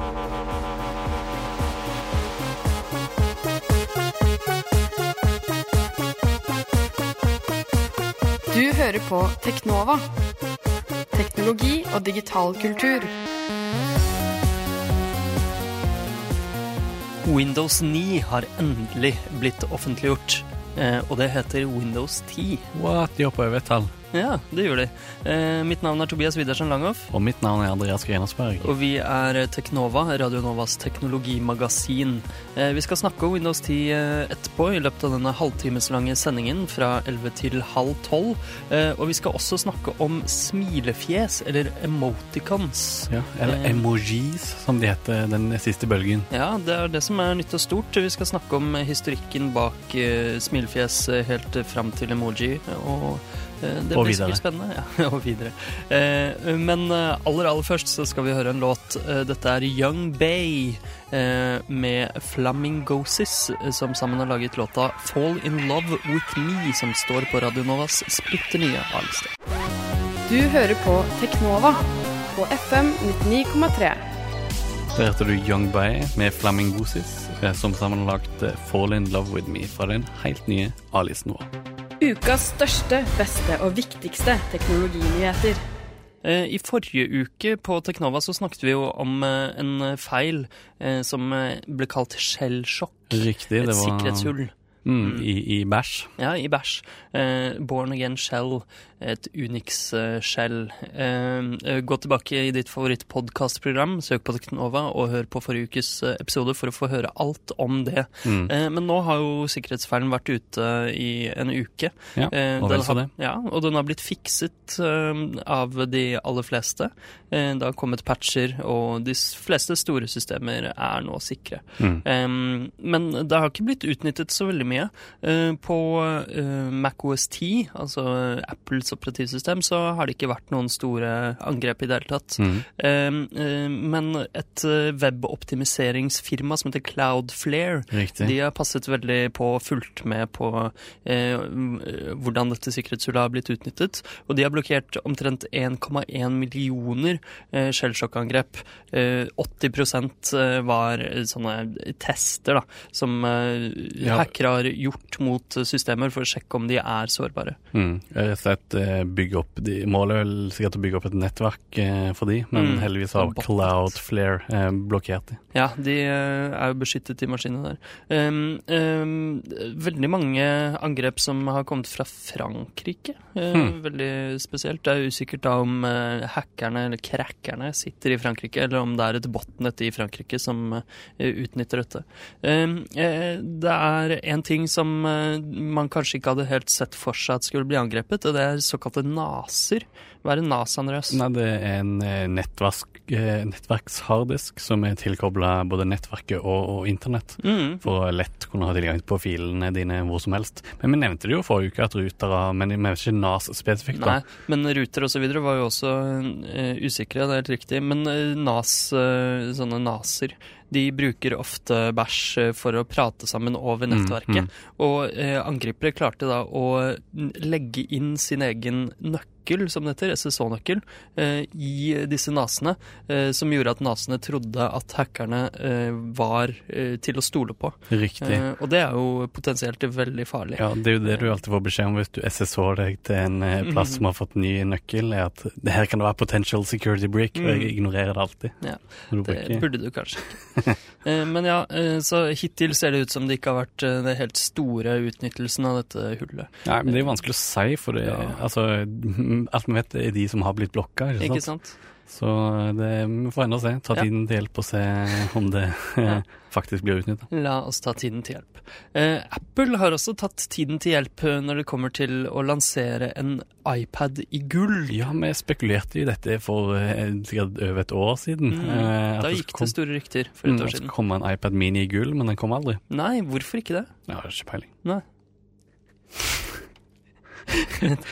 Du hører på Teknova. Teknologi og digital kultur. Windows 9 har endelig blitt offentliggjort. Eh, og det heter Windows 10. What? De hoppa over et tall. Ja, det gjør de. Eh, mitt navn er Tobias Widersen Langhoff. Og mitt navn er Andreas Grenersberg. Og vi er Teknova, Radio Novas teknologimagasin. Eh, vi skal snakke om Windows 10 eh, etterpå i løpet av denne halvtimeslange sendingen fra 11 til halv 12. Eh, og vi skal også snakke om smilefjes, eller emoticons. Ja, eller Eh. emojis, som de heter den siste bølgen. Ja, det er det som er nytt og stort. Vi skal snakke om historikken bak eh, smilefjes helt fram til emoji. Og det Og blir videre. sikkert spennende. Ja, og videre. Eh, men eh, aller, aller først så skal vi høre en låt. Eh, dette er Young Bay eh, med Flamingosis, eh, som sammen har laget låta Fall In Love With Me, som står på Radio Novas splitter nye A-liste. Du hører på Teknova på FM 99,3. Der hørte du Young Bay med Flamingosis, eh, som sammen har lagt eh, Fall In Love With Me fra den helt nye A-listen vår. Ukas største, beste og viktigste teknologinyheter. Eh, I forrige uke på Teknova så snakket vi jo om eh, en feil eh, som ble kalt skjellsjokk. Riktig, det var sikkerhetshull. Mm, I, i bæsj. Ja, i bæsj. Eh, Born Again Shell, et Unix-shell. Eh, eh, gå tilbake i ditt favorittpodkastprogram, søk på Teknova og hør på forrige ukes eh, episode for å få høre alt om det. Mm. Eh, men nå har jo sikkerhetsfeilen vært ute i en uke. Ja, og den har- det. Ja, og den har blitt fikset av de aller fleste. Det har kommet patcher, og de fleste store systemer er nå sikre. Mm. Um, men det har ikke blitt utnyttet så veldig mye. På Mac MacOS 10, altså uh, Apples operativsystem, så har det ikke vært noen store angrep i det hele tatt. Mm. Um, uh, men et uh, weboptimiseringsfirma som heter Cloudflare, Riktig. de har passet veldig på og fulgt med på eh, hvordan dette sikkerhetshullet har blitt utnyttet. Og de har blokkert omtrent 1,1 millioner eh, shellshock-angrep. Eh, 80% var eh, sånne tester da, som eh, Ja. hackere har gjort mot eh, systemer for å sjekke om de er sårbare. Mm. Rett og slett eh, bygge opp de Målet er vel sikkert å bygge opp et nettverk eh, for de, men Mm. heldigvis har Cloudflare eh, blokkert de. Ja, de eh, er jo beskyttet i maskinene der. Um, um, veldig mange angrep som har kommet fra Frankrike. Eh, Hmm. Veldig spesielt. Det er usikkert da om eh, hackerne eller crackerne sitter i Frankrike, eller om det er et botnett i Frankrike som eh, utnytter dette. Um, eh, det er en ting som eh, man kanskje ikke hadde helt sett for seg at skulle bli angrepet, og det er såkalte naser. Hva er en nas, Andreas? Nei, det er en eh, nettverk, eh, nettverksharddisk som er tilkobla både nettverket og, og internett. Mm. For å lett kunne ha tilgang på filene dine hvor som helst. Men vi nevnte det jo forrige uke at rutere Men vi vet ikke NAS spesifikt, da. Nei, men ruter og så videre var jo også uh, usikre, det er helt riktig. Men uh, NAS, uh, sånne NASer, de bruker ofte bæsj eh, for å prate sammen over Mm, nettverket. mm. Og eh, angripere klarte da å legge inn sin egen nøkkel, som det heter, SSO-nøkkel, eh, i disse nasene, eh, som gjorde at nasene trodde at hackerne eh, var til å stole på. Riktig. Og det er jo potensielt veldig farlig. Ja, Det er jo det du alltid får beskjed om hvis du SSH deg til en eh, plass Mhm. som har fått ny nøkkel, er at det her kan det være potential security break, og jeg Mhm. ignorerer det alltid. Ja, Det burde du kanskje ikke. Men ja, så hittil ser det ut som det ikke har vært den det helt store utnyttelsen av dette hullet. Nei, men det er jo vanskelig å si, for det, Ja. altså, alt vi vet er de som har blitt blokka. Ikke sant? Ikke sant? Så det, vi får ennå se. Ta Ja. tiden til hjelp og se om det Ja. faktisk blir utnytta. La oss ta tiden til hjelp. Eh, Apple har også tatt tiden til hjelp eh, når det kommer til å lansere en iPad i gull. Ja, vi spekulerte i dette for eh, sikkert over et år siden. Mm. eh, Da det gikk kom- det store rykter for Mm, et år siden. det komme en iPad mini i gull, men den kom aldri. Nei, hvorfor ikke det? Jeg har ikke peiling. Nei.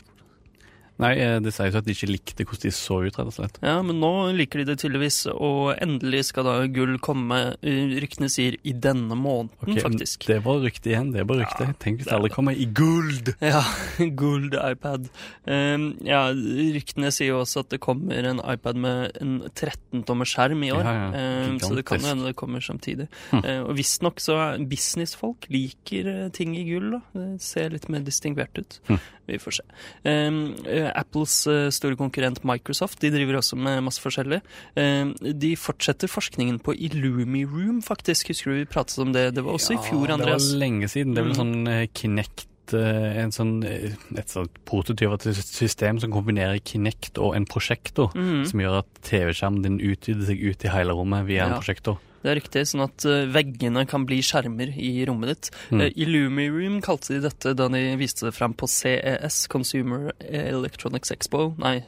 Nei, eh, det sies jo at de ikke likte hvordan de så ut, rett og slett. Ja, men nå liker de det tydeligvis, og endelig skal da gull komme, eh, ryktene sier, i denne måneden, okay, faktisk. Det var rykte igjen. det var rykte. Ja, Tenk hvis det det. kommer i guld! Ja, Gold iPad. Um, ja, ryktene sier jo også at det kommer en iPad med en 13-tommer skjerm i år. Ja, ja, Um, så det kan jo hende det kommer samtidig. Hm. Uh, og visstnok så businessfolk liker uh, ting i gull. da. Det ser litt mer distingvert ut. Hm. Vi får se. Um, uh, Apples uh, store konkurrent Microsoft de driver også med masse forskjellig. Um, de fortsetter forskningen på Illumiroom, faktisk. Husker du vi pratet om det? Det var også i fjor, Andreas. Det var lenge siden. Det er vel Mm. sånn eh, Kinect eh, en sånn, eh, et sånt prototyp system som kombinerer Kinect og en prosjektor, mm. som gjør at TV-skjermen din utvider seg ut i hele rommet via en prosjektor. Det er riktig, sånn at eh, veggene kan bli skjermer i rommet ditt. Mm. Uh, Illumiroom kalte de dette da de viste det fram på CES, Consumer Electronics Expo. Nei,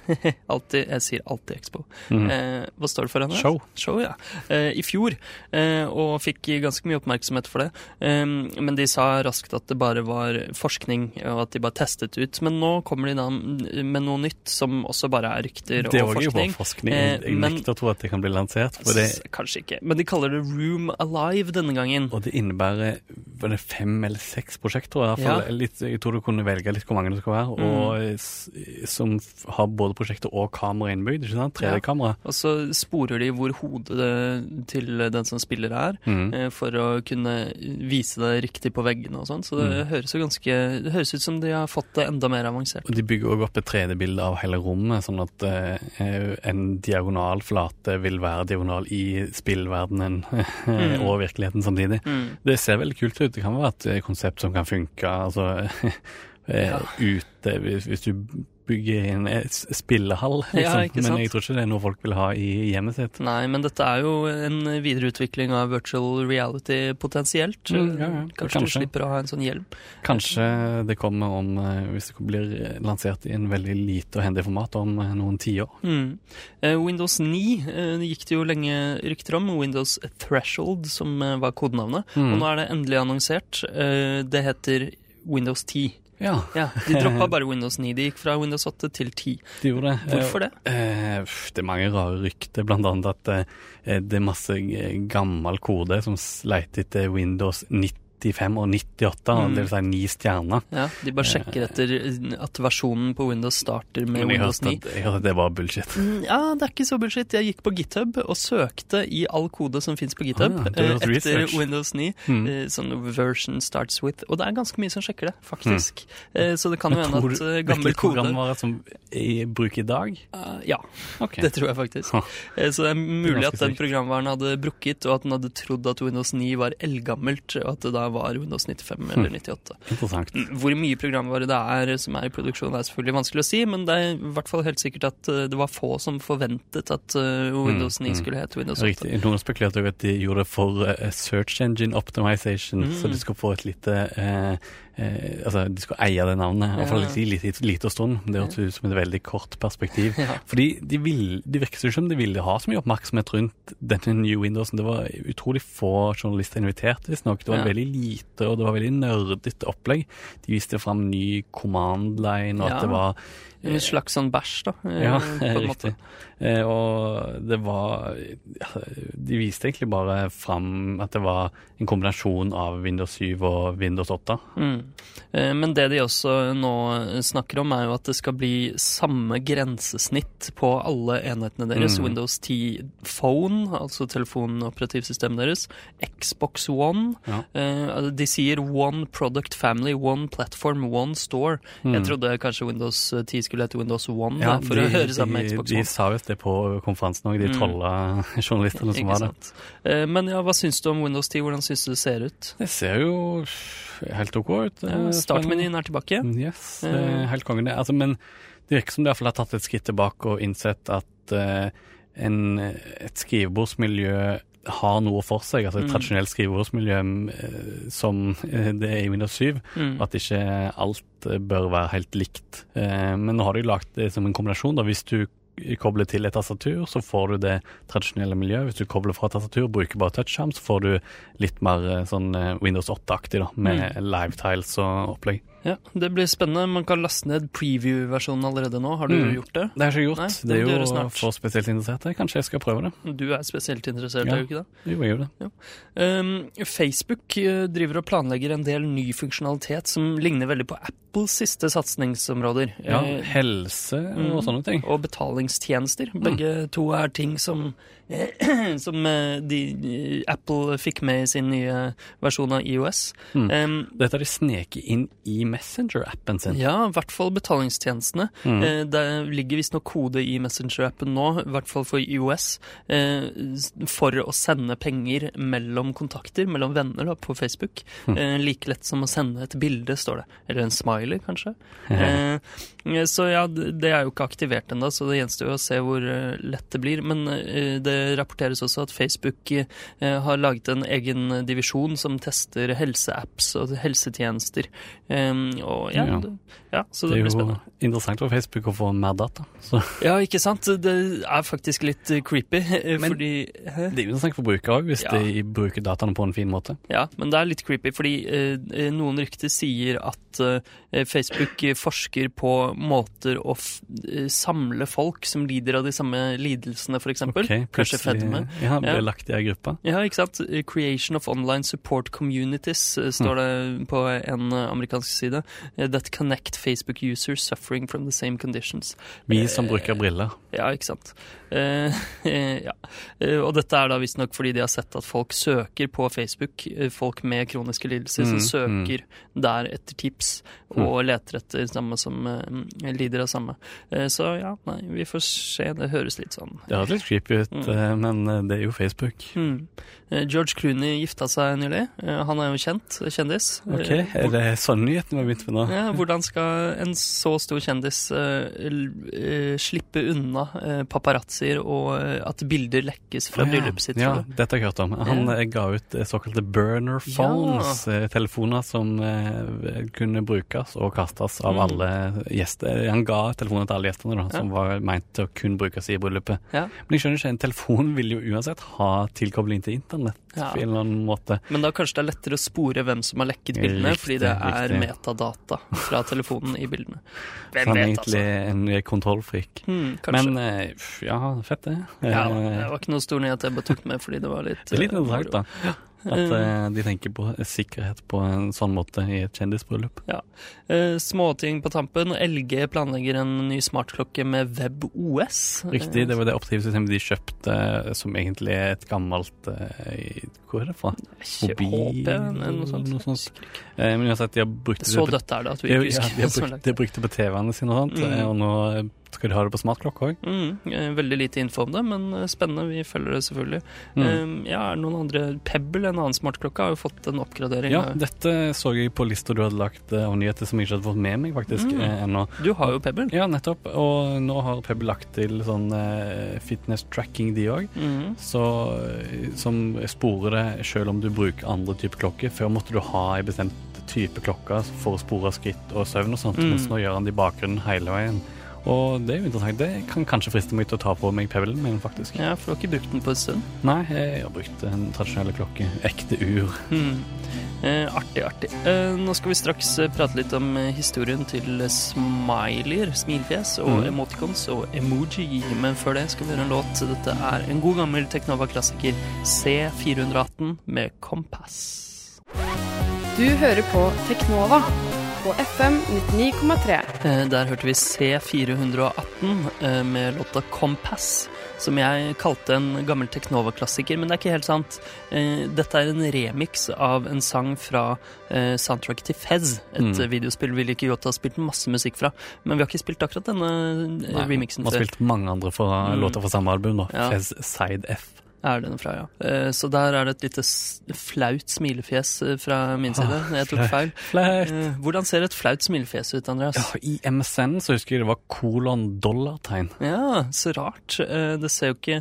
alltid, jeg sier alltid Expo. Mm. Eh, hva står det for henne? Show. Show, ja. Eh, I fjor, eh, og fikk ganske mye oppmerksomhet for det. Eh, men de sa raskt at det bare var forskning, og at de bare testet ut. Men nå kommer de da med noe nytt som også bare er rykter og forskning. Det og var jo bare forskning. Eh, Jeg nekter å tro at det kan bli lansert. For det, Kanskje ikke. Men de kaller det Room Alive denne gangen. og det innebærer var det fem eller seks prosjekter, i hvert fall. Ja. Litt, jeg tror du kunne velge litt hvor mange det skal være. Mm. Og som har både prosjekter og kamera innbygd. ikke sant? 3D-kamera. Og så sporer de hvor hodet til den som spiller er, Mm. eh, for å kunne vise det riktig på veggene og sånn. Så det Mm. høres jo ganske Det høres ut som de har fått det enda mer avansert. Og De bygger òg opp et 3D-bilde av hele rommet, sånn at eh, en diagonal flate vil være diagonal i spillverdenen Mm. og virkeligheten samtidig. Mm. Det ser veldig kult ut. Det kan være et konsept som kan funke altså, eh, Ja. ute hvis, hvis du bygger en eh, spillehall, liksom. Ja. Men jeg tror ikke det er noe folk vil ha i hjemmet sitt. Nei, men dette er jo en videreutvikling av virtual reality potensielt. Mm, ja, ja. Kanskje, du slipper å ha en sånn hjelm. Kanskje det kommer om, eh, hvis det blir lansert i en veldig lite og hendig format om eh, noen tiår. Mm. Eh, Windows 9 det gikk det jo lenge rykter om. Windows Threshold, som eh, var kodenavnet. Mm. Og nå er det endelig annonsert. Eh, det heter Windows 10. Ja, Ja, De droppa bare Windows 9. De gikk fra Windows 8 til 10. de gjorde det. Hvorfor det? Eh, det er mange rare rykter, blant annet at eh, det er masse eh, gammel kode som leter etter Windows 95 og 98, Mm. det vil si ni stjerner. Ja, De bare sjekker etter at versjonen på Windows starter med Windows 9. at, at det var bullshit. Mm, Ja, det er ikke så bullshit. Jeg gikk på GitHub og søkte i all kode som fins på GitHub Ah, du eh, etter research. Windows 9. Mm. eh, Sånn version starts with. Og det er ganske mye som sjekker det, faktisk. Mm. Så det kan jo hende at eh, gammel kode programvare som i bruk i dag? Eh, Ja, okay. det tror jeg faktisk. Eh, Så det er mulig ganske at den programvaren hadde brukket, og at den hadde trodd at Windows 9 var eldgammelt, og at det da var Windows 95 eller 98. Interessant. Mm, Hvor mye programvare det er som er i produksjon, er selvfølgelig vanskelig å si, men det er i hvert fall helt sikkert at eh, det var få som forventet at eh, Windows 9 mm. skulle hete Windows 8. Riktig. Noen spekulerte jo at de gjorde det for eh, search engine optimization, Mm. så de skulle få et lite eh, eh, Altså, de skulle eie det navnet, i hvert fall Ja. i lite, lite stund. Det hørtes ut som et veldig kort perspektiv. Ja. Fordi de, vil, de virket ikke som de ville ha så mye oppmerksomhet rundt denne New Windowsen. Det var utrolig få journalister invitert, visstnok. Det var Ja. veldig lite, og det var veldig nerdete opplegg. De viste fram ny command line, og at det var En slags sånn bæsj, da. eh, ja, riktig. måte. Eh, og det var De viste egentlig bare fram at det var en kombinasjon av Windows 7 og Windows 8. Mm. Eh, Men det de også nå snakker om, er jo at det skal bli samme grensesnitt på alle enhetene deres. Mm. Windows 10 Phone, altså telefonoperativsystemet deres. Xbox One. Ja. Eh, De sier One Product Family, One Platform, One Store. Jeg Mm. trodde kanskje Windows 10 skulle hete Windows One, Ja, for de, å høre sammen med Xbox One. de sa visst det på konferansen òg, de Mm. trolla journalistene som var der. Eh, Men ja, hva syns du om Windows 10? Hvordan syns du det ser ut? Det ser jo helt OK ut. Ja, eh, Startmenyen er tilbake. Yes, Eh. helt kongen det. Altså, men det virker som de har tatt et skritt tilbake og innsett at eh, en, et skrivebordsmiljø har noe for seg, altså et Mm. tradisjonelt skrivebordsmiljø eh, som eh, det er i Windows 7. Mm. At ikke alt eh, bør være helt likt. Men nå har de lagt det som en kombinasjon. da Hvis du kobler til et tastatur, så får du det tradisjonelle miljøet. Hvis du kobler fra tastatur og bruker bare touchskjerm, så får du litt mer sånn Windows 8-aktig, da, med Mm. live tiles og opplegg. Ja, Det blir spennende. Man kan laste ned preview-versjonen allerede nå. Har du Mm. gjort det? Det har jeg ikke gjort. Nei, det det er jo for spesielt interesserte. Kanskje jeg skal prøve det. Du er spesielt interessert, Ja. er du ikke det? Jo, jeg gjør det. Um, Facebook eh, driver og planlegger en del ny funksjonalitet som ligner veldig på Apples siste satsingsområder. Ja, Eh, helse og mm, sånne ting. Og betalingstjenester. Begge to er ting som, som eh, de, Apple fikk med i sin nye versjon av IOS. Mm. Um, Dette har de sneket inn i Messenger-appen sin. ja, i hvert fall betalingstjenestene. Mm. Uh, det ligger visstnok kode i Messenger-appen nå, i hvert fall for IOS, uh, for å sende penger mellom kontakter, mellom venner da, på Facebook. Mm. Uh, like lett som å sende et bilde, står det. Eller en smiley, kanskje. Eh, så ja, det er jo ikke aktivert ennå, så det gjenstår jo å se hvor eh, lett det blir. Men eh, det rapporteres også at Facebook eh, har laget en egen divisjon som tester helseapps og helsetjenester. Eh, og ja, Ja. Det, ja så Det det, er jo interessant for Facebook å få mer data. Så Ja, ikke sant? Det er faktisk litt eh, creepy, eh, Men- fordi det er jo interessant for brukere òg, hvis Ja. de bruker dataene på en fin måte. Ja, men det er litt creepy, fordi eh, eh, noen rykter sier at eh, Facebook eh, forsker på måter å eh, samle folk som lider av de samme lidelsene, f.eks. Ok, Kanskje fedme. Ja, ble Ja. lagt i ei gruppe. Ja, ikke sant? Creation of online support communities eh, står det på en eh, amerikansk side. Eh, That connect Facebook users suffering from the same conditions. Vi som bruker briller. Ja, ikke sant. Ja. Og dette er da visstnok fordi de har sett at folk søker på Facebook, folk med kroniske lidelser, Mm, som søker der etter tips og leter etter samme som eh, lider av samme. Eh, så ja, nei, vi får se. Det høres litt sånn Det høres litt creepy ut, Mm. eh, men det er jo Facebook. Eh, George Clooney gifta seg nylig. Han er jo kjent kjendis. Ok, Er det sånn nyheten vi har begynt med nå? Ja, hvordan skal en så stor kjendis slippe unna paparazzier og at bilder lekkes fra oh, ja. bryllupet sitt? Ja, dette har jeg hørt om. Han Ja. ga ut såkalte burner phones, eh, telefoner som kunne brukes og kastes av Mm. alle gjester. Han ga telefonen til alle gjestene, da, som var meint til å kun brukes i bryllupet. Ja. Men jeg skjønner ikke, en telefon vil jo uansett ha tilkobling til internett Ja. på en eller annen måte. Men da kanskje det er lettere å spore hvem som har lekket bildene, Riktig, fordi det er riktig. metadata fra telefonen i bildene. Så han er egentlig en kontrollfrik. Mm. Men eh, ja, fett det. ja, Eh, det var ikke noe stor nyhet jeg bare tok med fordi det var litt det er litt eh, interessant, da. At eh, de tenker på sikkerhet på en sånn måte i et kjendisbryllup. Eh, småting på tampen. LG planlegger en ny smartklokke med WebOS. Riktig, det var det operativsystemet de kjøpte, eh, som egentlig er et gammelt eh, Hvor er det fra? Mobil noe sånt. Noe sånt. Eh, men uansett, de har brukt det Så dødt er det at vi ikke ja, husker de har brukt, de har brukt det på TV-ene sine og sånt, Mm. eh, og nå eh, skal de ha det på smartklokke òg. Mm, eh, veldig lite info om det, men eh, spennende. Vi følger det selvfølgelig. Mm. Eh, ja, er noen andre Pebble, en annen smartklokke, har jo fått en oppgradering. Ja, dette så jeg på lista du hadde lagt eh, av nyheter som jeg ikke hadde fått med meg faktisk Mm. ennå. Du har jo Pebble. Ja, nettopp. Og nå har Pebble lagt til sånn fitness tracking, de òg. Mm. Som sporer det selv om du bruker andre typer klokker. Før måtte du ha en bestemt type klokke for å spore skritt og søvn og sånt, Mm. mens nå gjør han det i bakgrunnen hele veien. Og det er jo interessant. Det kan kanskje friste meg til å ta på meg pevelen min, faktisk. Ja, for du har ikke brukt den på en stund. Nei, jeg har brukt en tradisjonell klokke. Ekte ur. Mm. Eh, artig, artig. Eh, nå skal vi straks eh, prate litt om eh, historien til smileyer, smilfjes, og Mm. emoticons og emoji. Men før det skal vi høre en låt. Dette er en god gammel Teknova-klassiker, C418 med Kompass. Du hører på Teknova på FM 99,3. Eh, Der hørte vi C418 eh, med låta 'Compass', som jeg kalte en gammel Teknova-klassiker, men det er ikke helt sant. Eh, Dette er en remix av en sang fra soundtracket soundtrack til Fez, et Mm. eh, videospill vi liker godt har spilt masse musikk fra. Men vi har ikke spilt akkurat denne eh, Nei, remixen Vi har spilt mange andre fra, Mm. låter fra samme album, da. Ja. Fez Side F. Er den fra, ja. Eh, Så der er det et lite flaut smilefjes eh, fra min side. Ah, Jeg tok feil. Flaut. Eh, Hvordan ser et flaut smilefjes ut, Andreas? Ja, I MSN så husker jeg det var kolon-dollartegn. Ja, så rart. Det ser jo ikke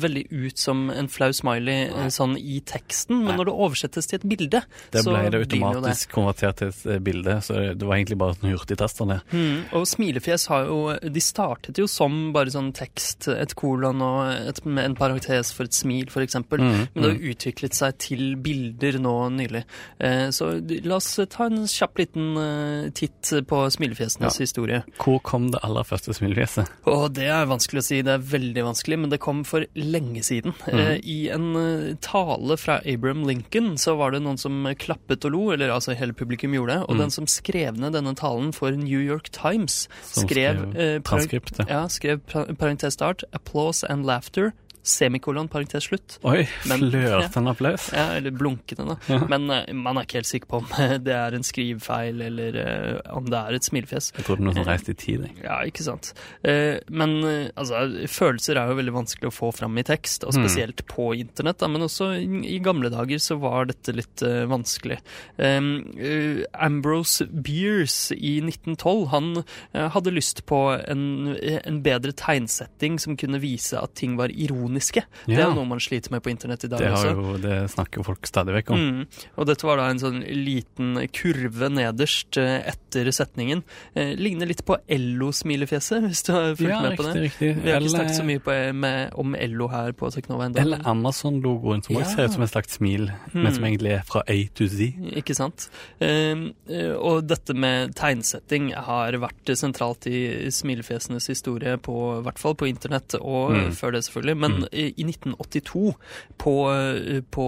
veldig ut som en flau smiley sånn i teksten, men Nei. når det oversettes til et bilde, Det så ble det jo det det. automatisk konvertert til et bilde, så det- det var egentlig bare en hurtigtester det. Mm, og smilefjes har jo De startet jo som bare sånn tekst, et kolon og et, en parentes for et et smil, f.eks. Mm, Men det har mm. utviklet seg til bilder nå nylig. Eh, så la oss ta en kjapp liten eh, titt på smilefjesenes Ja. historie. Hvor kom det aller første smilefjeset? Og det er vanskelig å si, det er veldig vanskelig, men det kom for lenge siden. Eh, I en eh, tale fra Abraham Lincoln så var det noen som klappet og lo, eller altså hele publikum gjorde det, og den som skrev ned denne talen for New York Times, Som skrev, skrev eh. Ja, skrev pa- parentes start, applause and laughter, semikolon, parentes slutt. Oi, Men- flørte applaus? Ja, eller blunkende, da. Men eh, man er ikke helt sikker på om det er en skrivefeil, eller eh, om det er et smilefjes. Jeg trodde noen som reiste i tid. jeg. Ja, ikke sant. Eh, men eh, altså, følelser er jo veldig vanskelig å få fram i tekst, og spesielt på internett. Da, men også i, gamle dager så var dette litt eh, vanskelig. Eh, Ambrose Beers i 1912, han eh, hadde lyst på en, en bedre tegnsetting som kunne vise at ting var ironiske. Det er jo noe man sliter med på internett i dag Det, har også. jo, det snakker jo folk stadig vekk om. Mm. Og dette var da en sånn liten kurve nederst eh, etter setningen. Eh, ligner litt på Ello-smilefjeset, hvis du har fulgt Ja, med på riktig, det. riktig. Vi har ikke snakket så mye på, med, om Ello her på Teknova ennå. Eller Amazon-logoen, som også Ja. ser ut som en slags smil, men som egentlig er fra A to Z. Ikke sant? Um, eh, og dette med tegnsetting har vært sentralt i smilefjesenes historie, på, i hvert fall på internett, og Mm. før det selvfølgelig. Men i, i 1982, på, eh, på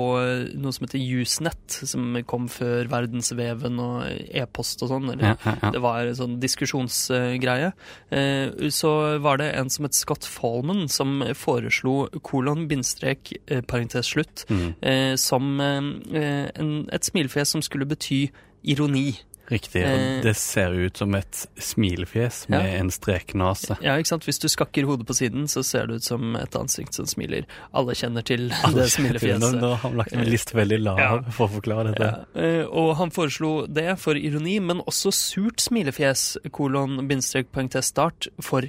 noe som heter Usenet, som kom før verdensveven og e-post og sånn, Ja, ja, ja. det var en sånn diskusjonsgreie, eh, så var det en som het Scott Fallman, som foreslo kolon, bindstrek, eh, parentes slutt, Mm. eh, som eh, en, et smilefjes som skulle bety ironi. Riktig. Eh. Og det ser ut som et smilefjes med Ja. en streknase. Ja, ikke sant? Hvis du skakker hodet på siden, så ser det ut som et ansikt som smiler. Alle kjenner til det smilefjeset. nå har han lagt en liste veldig lav Ja. for å forklare dette. Ja, eh, og han foreslo det for ironi, men også surt smilefjes, kolon, bindstrek, poengtest, start, for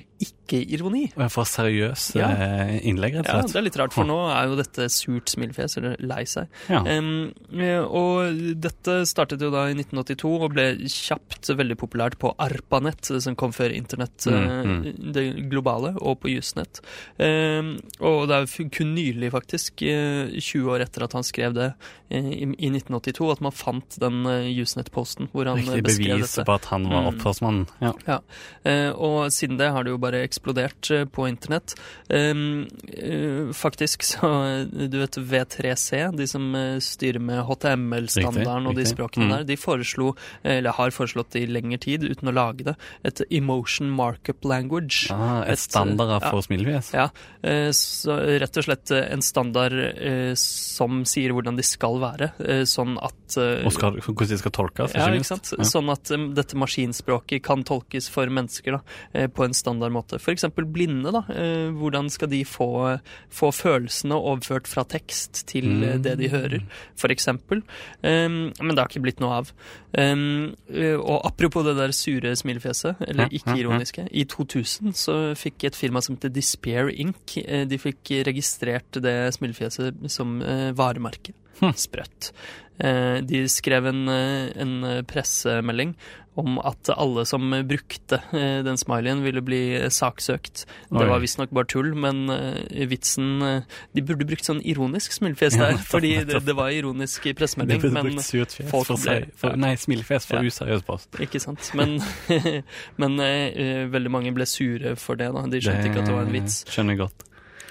ikke-ironi. Og jeg får seriøse Ja. eh, innlegg, rett Ja, det er litt rart, for nå er jo dette surt smilefjes, eller lei seg. Ja. Eh, og dette startet jo da i 1982 og ble kjapt veldig populært på ARPANET, som kom før internett, Mm, mm. det globale, og på Jusnett. Um, og det er kun nylig, faktisk, eh, 20 år etter at han skrev det eh, i, i 1982, at man fant den eh, Usenet-posten hvor han eh, Riktig beskrev bevis på at han var Mm. opphavsmannen. Ja. Ja, Uh, og siden det har det jo bare eksplodert eh, på internett. Um, eh, faktisk så eh, Du vet V3C, de som styrer med HTML-standarden og de språkene Mm. der, de foreslo, eller har foreslått i lengre tid uten å lage det, et emotion markup language. Ah, et Et, standard ja. for smilefjes? Ja, så rett og slett en standard som sier hvordan de skal være, sånn at Og skal, hvordan de skal tolkes? ja, minst. ikke sant? Ja. Sånn at dette maskinspråket kan tolkes for mennesker da, på en standard måte. Eksempel blinde, da. Eh, hvordan skal de få, få følelsene overført fra tekst til mm. det de hører, for eksempel. Um, men det har ikke blitt noe av. Um, eh, og apropos det der sure smilefjeset, eller ikke-ironiske. I 2000 så fikk et firma som heter Despair Inc. De fikk registrert det smilefjeset som varemerke. Hm. Sprøtt. Eh, De skrev en, eh, en pressemelding om at alle som brukte eh, den smileyen, ville bli saksøkt. Det Oi. var visstnok bare tull, men vitsen De burde brukt sånn ironisk smilefjes der, ja, fordi det, det var ironisk i pressemelding. De burde Men brukt surt fjes for, seg, for. Nei, smilefjes for Ja. useriøs post. ikke sant? Men, men veldig mange ble sure for det. da De skjønte ikke at det var en vits. Skjønner godt.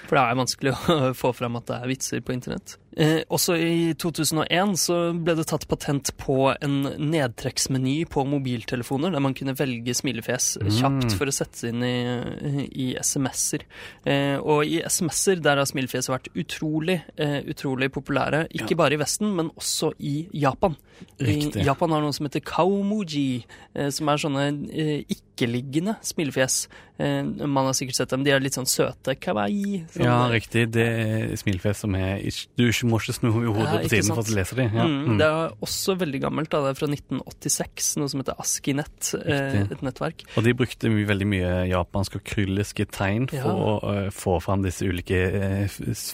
For det er vanskelig å få fram at det er vitser på internett. Eh, også i 2001 så ble det tatt patent på en nedtrekksmeny på mobiltelefoner, der man kunne velge smilefjes kjapt for å sette inn i, i SMS-er. Eh, og i SMS-er der har smilefjes vært utrolig, eh, utrolig populære, ikke bare i Vesten, men også i Japan. Riktig. I Japan har noe som heter kaumoji, eh, som er sånne eh, ikke-liggende smilefjes. Eh, man har sikkert sett dem, de er litt sånn søte, kawaii. Sånn, Ja, riktig. Det er smilefjes som er Du er ikke- må ikke snu hodet Ja, på siden for at å lese dem. Ja. Mm, Mm. Det er også veldig gammelt. Da. Det er fra 1986, noe som heter Askinet, eh, et nettverk. Og de brukte my veldig mye japanske og krylliske tegn for Ja. å uh, få fram disse ulike uh,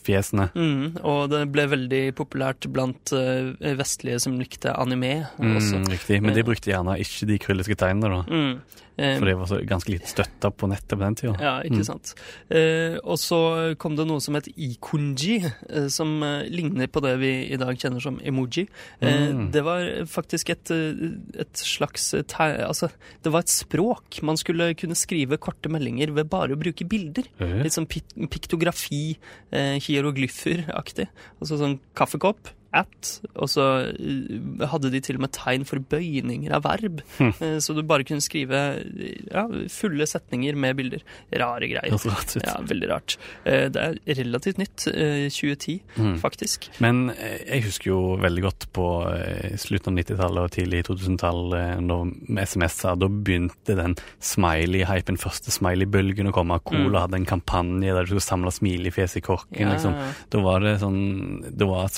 fjesene. Mm, og det ble veldig populært blant uh, vestlige som likte anime også. Mm, riktig. Men de brukte gjerne ikke de krylliske tegnene, da. Mm. Eh, For det var så ganske lite støtta på nettet på den tida. Ja, ikke Mm. sant. Eh, og så kom det noe som het ikonji, eh, som ligner på det vi i dag kjenner som emoji. Eh, Mm. Det var faktisk et, et slags. Altså, det var et språk. Man skulle kunne skrive korte meldinger ved bare å bruke bilder. Mm. Litt sånn pik piktografi, hieroglyffer-aktig. Altså sånn kaffekopp, at, og så eh, hadde de til og med tegn for bøyninger av verb. Hm. Eh, så du bare kunne skrive ja, fulle setninger med bilder. Rare greier. Rart. Ja, veldig rart. Eh, det er relativt nytt. eh, 2010, Mm. faktisk. Men jeg husker jo veldig godt på slutten av 90-tallet og tidlig 2000-tall, da med SMS-er. Da begynte den smiley-hypen, første smiley-bølgen å komme. Cola Mm. hadde en kampanje der du skulle samle smileyfjes i korken. Ja. liksom. Da var det sånn Det var at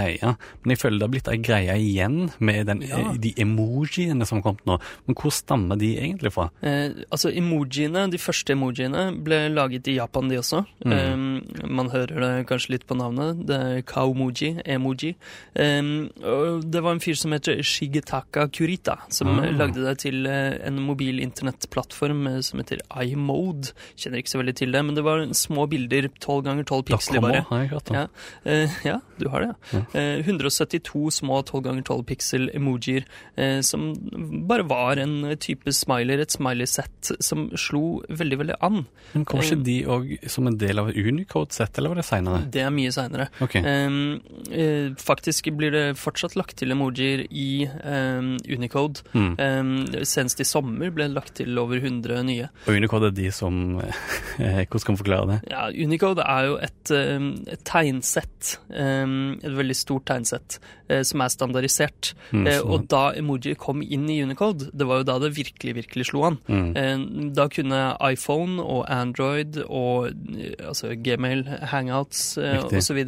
er. Men jeg føler det har blitt ei greie igjen med den, Ja. eh, de emojiene som har kommet nå. Men hvor stammer de egentlig fra? Eh, altså Emojiene, de første emojiene, ble laget i Japan, de også. Mm. Eh, man hører det kanskje litt på navnet. Det er kaomoji, emoji. Eh, det var en fyr som heter Shigetaka Kurita, som eh, lagde det til eh, en mobil internettplattform eh, som heter iMode. Kjenner ikke så veldig til det, men det var små bilder, 12 ganger 12 piksler bare. har jeg. Ja, ja, du har det. Ja. Ja. Eh, 172 små 12 ganger 12 pixel emojier eh, som bare var en type smiler, et smiley-sett som slo veldig, veldig an. Men Kom Eh. ikke de òg som en del av Unicode-sett, eller var det seinere? Det er mye seinere. Ok. Eh, faktisk blir det fortsatt lagt til emojier i Unicode. Mm. Senest i sommer ble det lagt til over 100 nye. Og Unicode er de som eh, Hvordan skal man forklare det? Ja, Unicode er jo et, et tegnsett, et veldig stort tegnsett, eh, som er standardisert. Mm, Eh, og da emoji kom inn i Unicode, det var jo da det virkelig, virkelig slo an. mm. Eh, Da kunne iPhone og Android og eh, altså Gmail, Hangouts eh, osv.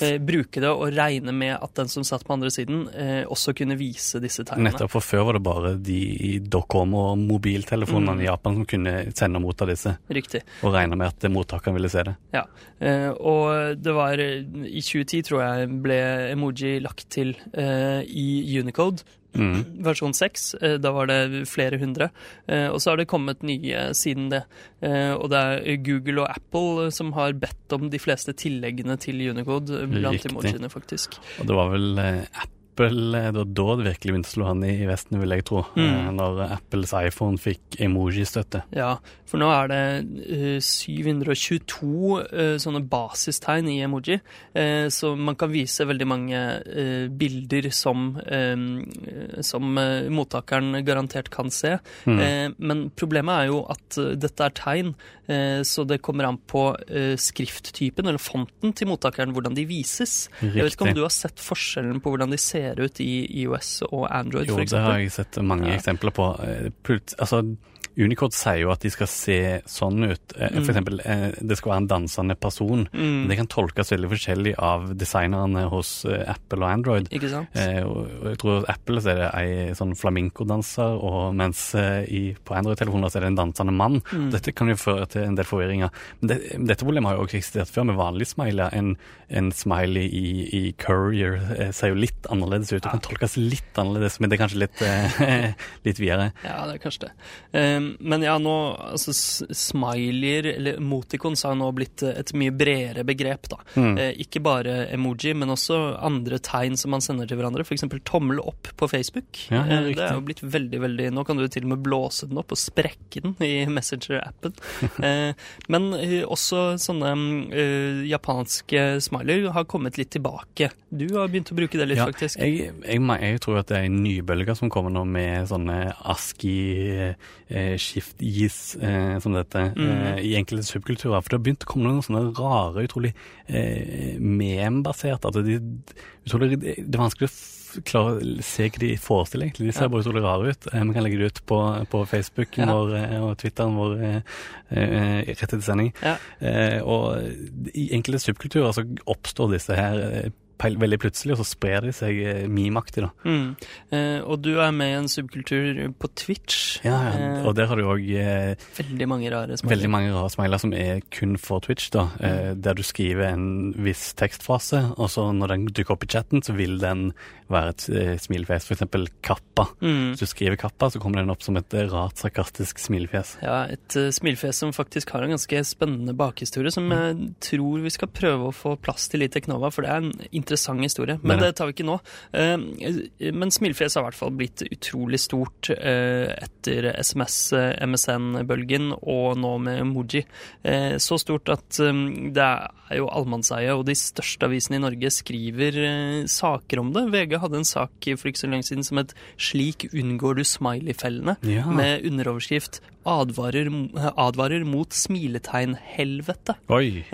Eh, bruke det og regne med at den som satt på andre siden, eh, også kunne vise disse tegnene. Nettopp, for før var det bare de i Docom og mobiltelefonene Mm. i Japan som kunne sende og motta disse, Riktig. og regne med at mottakeren ville se det. Ja. Eh, og det var I 2010, tror jeg, ble emoji lagt til eh, i Unicode. Mm. Versjon 6. Eh, da var det flere hundre. Eh, og så har det kommet nye siden det. Eh, og det er Google og Apple som har bedt om de fleste tilleggene til Unicode blant Riktig. emojiene, faktisk. Og det var vel eh, Apple eh, det var da det virkelig begynte å slå an i, Vesten, vil jeg tro. Mm. Eh, når Apples iPhone fikk emoji-støtte. Ja, for nå er det eh, 722 eh, sånne basistegn i emoji, så man kan vise veldig mange bilder som, som mottakeren garantert kan se. Mm. Men problemet er jo at dette er tegn, så det kommer an på skrifttypen eller fonten til mottakeren, hvordan de vises. Jeg vet ikke om du har sett forskjellen på hvordan de ser ut i iOS og Android, Jo, for det har jeg sett mange Ja. eksempler på. Eh, plut- altså, Unicode sier jo at de skal se sånn ut. Eh, For Mm. eksempel, eh, det skal være en dansende person. Mm, Det kan tolkes veldig forskjellig av designerne hos eh, Apple og Android. ikke sant? Og jeg tror hos Apple så er det ei sånn flamenco-danser, og mens i, på Android-telefoner så er det en dansende mann. Mm. Dette kan jo føre til en del forvirringer. Men det, dette problemet har jo også eksistert før med vanlige smileyer. En, en smiley i, i Courier ser jo litt annerledes ut. Det kan tolkes litt annerledes, men det er kanskje litt, litt videre. Ja, det er kanskje det. Um, men ja, nå altså Smileyer, eller emoticons, har nå blitt eh, et mye bredere begrep, da. Mm. Eh, ikke bare emoji, men også andre tegn som man sender til hverandre. F.eks. tommel opp på Facebook. Ja, ja, Eh, det er jo blitt veldig, veldig Nå kan du til og med blåse den opp og sprekke den i Messenger-appen. eh, men også sånne japanske smileyer har kommet litt tilbake. Du har begynt å bruke det litt, Ja, faktisk. Jeg, jeg, jeg tror at det er en nybølge som kommer nå med sånne ASKI-skift-is, eh, som dette, eh, i enkelte subkulturer. For det har begynt å komme noen sånne rare, utrolig eh, mem-baserte altså de, utrolig, Det er vanskelig å klare se hva de forestiller, egentlig. De ser Ja. bare utrolig rare ut. Eh, Vi kan legge det ut på, på Facebook Ja. vår, eh, og Twitteren vår eh, eh, rett etter sending. Ja. Eh, og i enkelte subkulturer så oppstår disse her eh, veldig plutselig, og så sprer de seg eh, memeaktig, da. Mm. Eh, og du er med i en subkultur på Twitch. Ja, ja. Eh, Og der har du òg eh, veldig mange rare smiler. veldig mange rare smiler som er kun for Twitch, da. Eh, der du skriver en viss tekstfase, og så når den dukker opp i chatten, så vil den være et eh, smilefjes. Eksempel kappa. Mm. Hvis du skriver kappa, så kommer den opp som et eh, rart, sarkastisk smilefjes. Ja, et uh, smilefjes som faktisk har en ganske spennende bakhistorie, som jeg tror vi skal prøve å få plass til i Teknova, for det er en interessant historie. Men Men- det tar vi ikke nå. Eh, men smilefjes har i hvert fall blitt utrolig stort etter SMS-MSN-bølgen, og nå med emoji. Så stort at det er jo allmannseie, og de største avisene i Norge skriver saker om det. VG hadde en sak for ikke så lenge siden som het 'Slik unngår du smiley-fellene', Ja. med underoverskrift advarer, advarer mot smiletegnhelvete. Oi!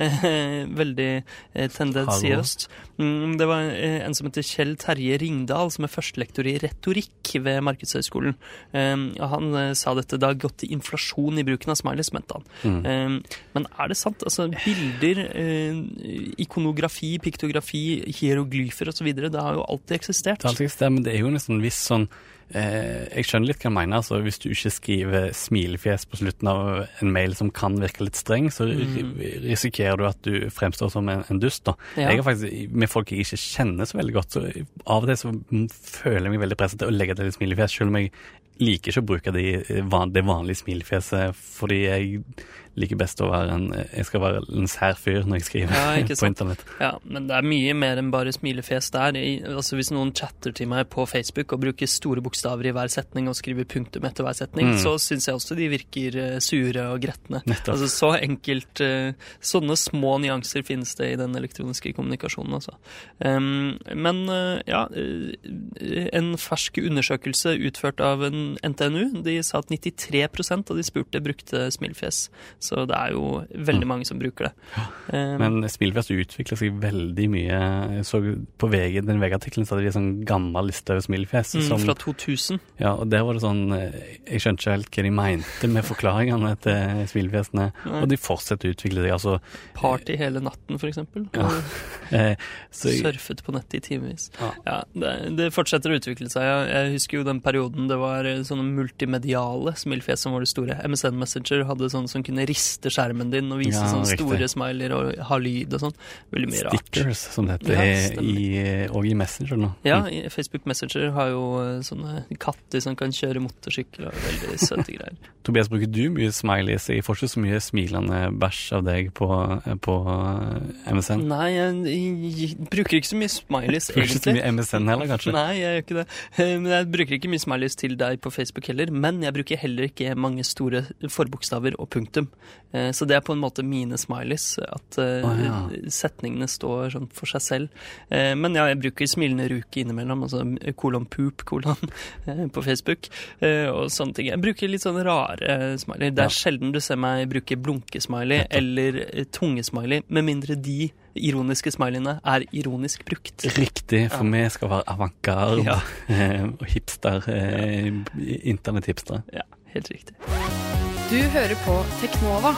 Veldig eh, tendensiøst. Mm, det var eh, en som heter Kjell Terje Ringdal, som er førstelektor i retorikk ved Markedshøgskolen. Um, han eh, sa dette da gått til inflasjon i bruken av smileys, mente han. Mm. Um, men er det sant? Altså, bilder, eh, ikonografi, piktografi, hieroglyfer osv., det har jo alltid eksistert. Det alltid eksistert, men det er jo nesten en viss sånn eh, Jeg skjønner litt hva jeg mener. altså Hvis du ikke skriver smilefjes på slutten av en mail som kan virke litt streng, så mm. risikerer du at du fremstår som en, en dust. da. Ja. Jeg har faktisk, Med folk jeg ikke kjenner så veldig godt, så av og til så føler jeg meg veldig presset til å legge til et smilefjes, selv om jeg liker ikke å bruke de, eh, det vanlige smilefjeset, fordi jeg liker best å være en Jeg skal være en sær fyr når jeg skriver Ja, på internett. Ja, men det er mye mer enn bare smilefjes der. Altså Hvis noen chatter til meg på Facebook og bruker store bokstaver i hver setning og skriver punktum etter hver setning, Mm. så syns jeg også de virker eh, sure og gretne. Nettopp. Altså Så enkelt eh, Sånne små nyanser finnes det i den elektroniske kommunikasjonen, altså. Men eh, ja, en fersk undersøkelse utført av en NTNU, de sa at 93% av de spurte brukte smilefjes. Så det er jo veldig mange som bruker det. Em, Men smilefjes utvikler seg veldig mye. Jeg så på VG, den VG-artikkelen så hadde de en sånn gammel liste over smilefjes. Mm, som- fra 2000. ja, og der var det sånn eh, Jeg skjønte ikke helt hva de mente med forklaringene til smilefjesene. Nei. Og de fortsetter å utvikle seg. Altså, Party hele natten, for eksempel. Ja. eh, så Surfet på nettet i timevis. Ja. Ja, det, det fortsetter å utvikle seg. Jeg, Jeg husker jo den perioden det var sånne multimediale smilefjes som var det store. MSN Messenger hadde sånne som kunne riste skjermen din og vise Ja, sånne riktig. store smileyer og ha lyd og sånn. Veldig mye rart. stickers, som det heter, Ja, i, og i Messenger nå. Ja, Mm. i Facebook Messenger har jo eh, sånne katter som kan kjøre motorsykkel og veldig søte greier. Tobias, bruker du mye smileys? Jeg får ikke så mye smilende bæsj av deg på, på eh, MSN. Nei, jeg, jeg bruker ikke så mye smileys, Bruker ikke så mye MSN heller, kanskje? Nei, jeg gjør ikke det. Eh, Men jeg bruker ikke mye smileys til deg på Facebook heller. Men jeg bruker heller ikke mange store forbokstaver og punktum. Eh, Så det er på en måte mine smileys. At oh, ja. setningene står sånn for seg selv. Eh, Men ja, jeg bruker smilende ruke innimellom. Altså kolon poop, kolon, på Facebook. Og sånne ting. Jeg bruker litt sånne rare smiley. Det Ja. er sjelden du ser meg bruke blunkesmiley eller tungesmiley, med mindre de ironiske smileyene er ironisk brukt. Riktig, for vi skal være avantgarde Ja. og hipster. Internett-hipstere. Ja, helt riktig. Du hører på Teknova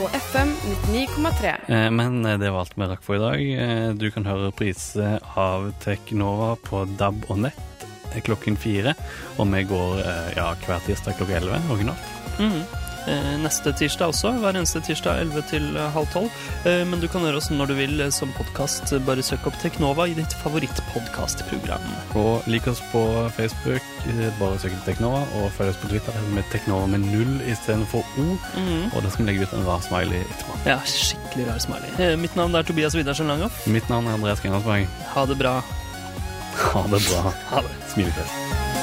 på FM 99,3. Eh, Men eh, det var alt vi rakk for i dag. Eh, Du kan høre priser av Teknova på DAB og nett klokken fire. Og vi går ja, hver tirsdag klokka elleve originalt. Mm Eh, Neste tirsdag også, hver eneste tirsdag 11 til eh, halv 12. Eh, Men du kan høre oss når du vil eh, som podkast. Bare søk opp Teknova i ditt favorittpodkastprogram. Og lik oss på Facebook, eh, bare søk opp Teknova. Og følg oss på Twitter med Teknova med null istedenfor O. Mhm. Og da skal vi legge ut en rar smiley etterpå. Ja, skikkelig rar smiley. Eh, Mitt navn er Tobias Widersen Langhoff. Mitt navn er Andreas Grenlandsberg. Ha det bra. Ha det bra. Ha det. Smilefjes.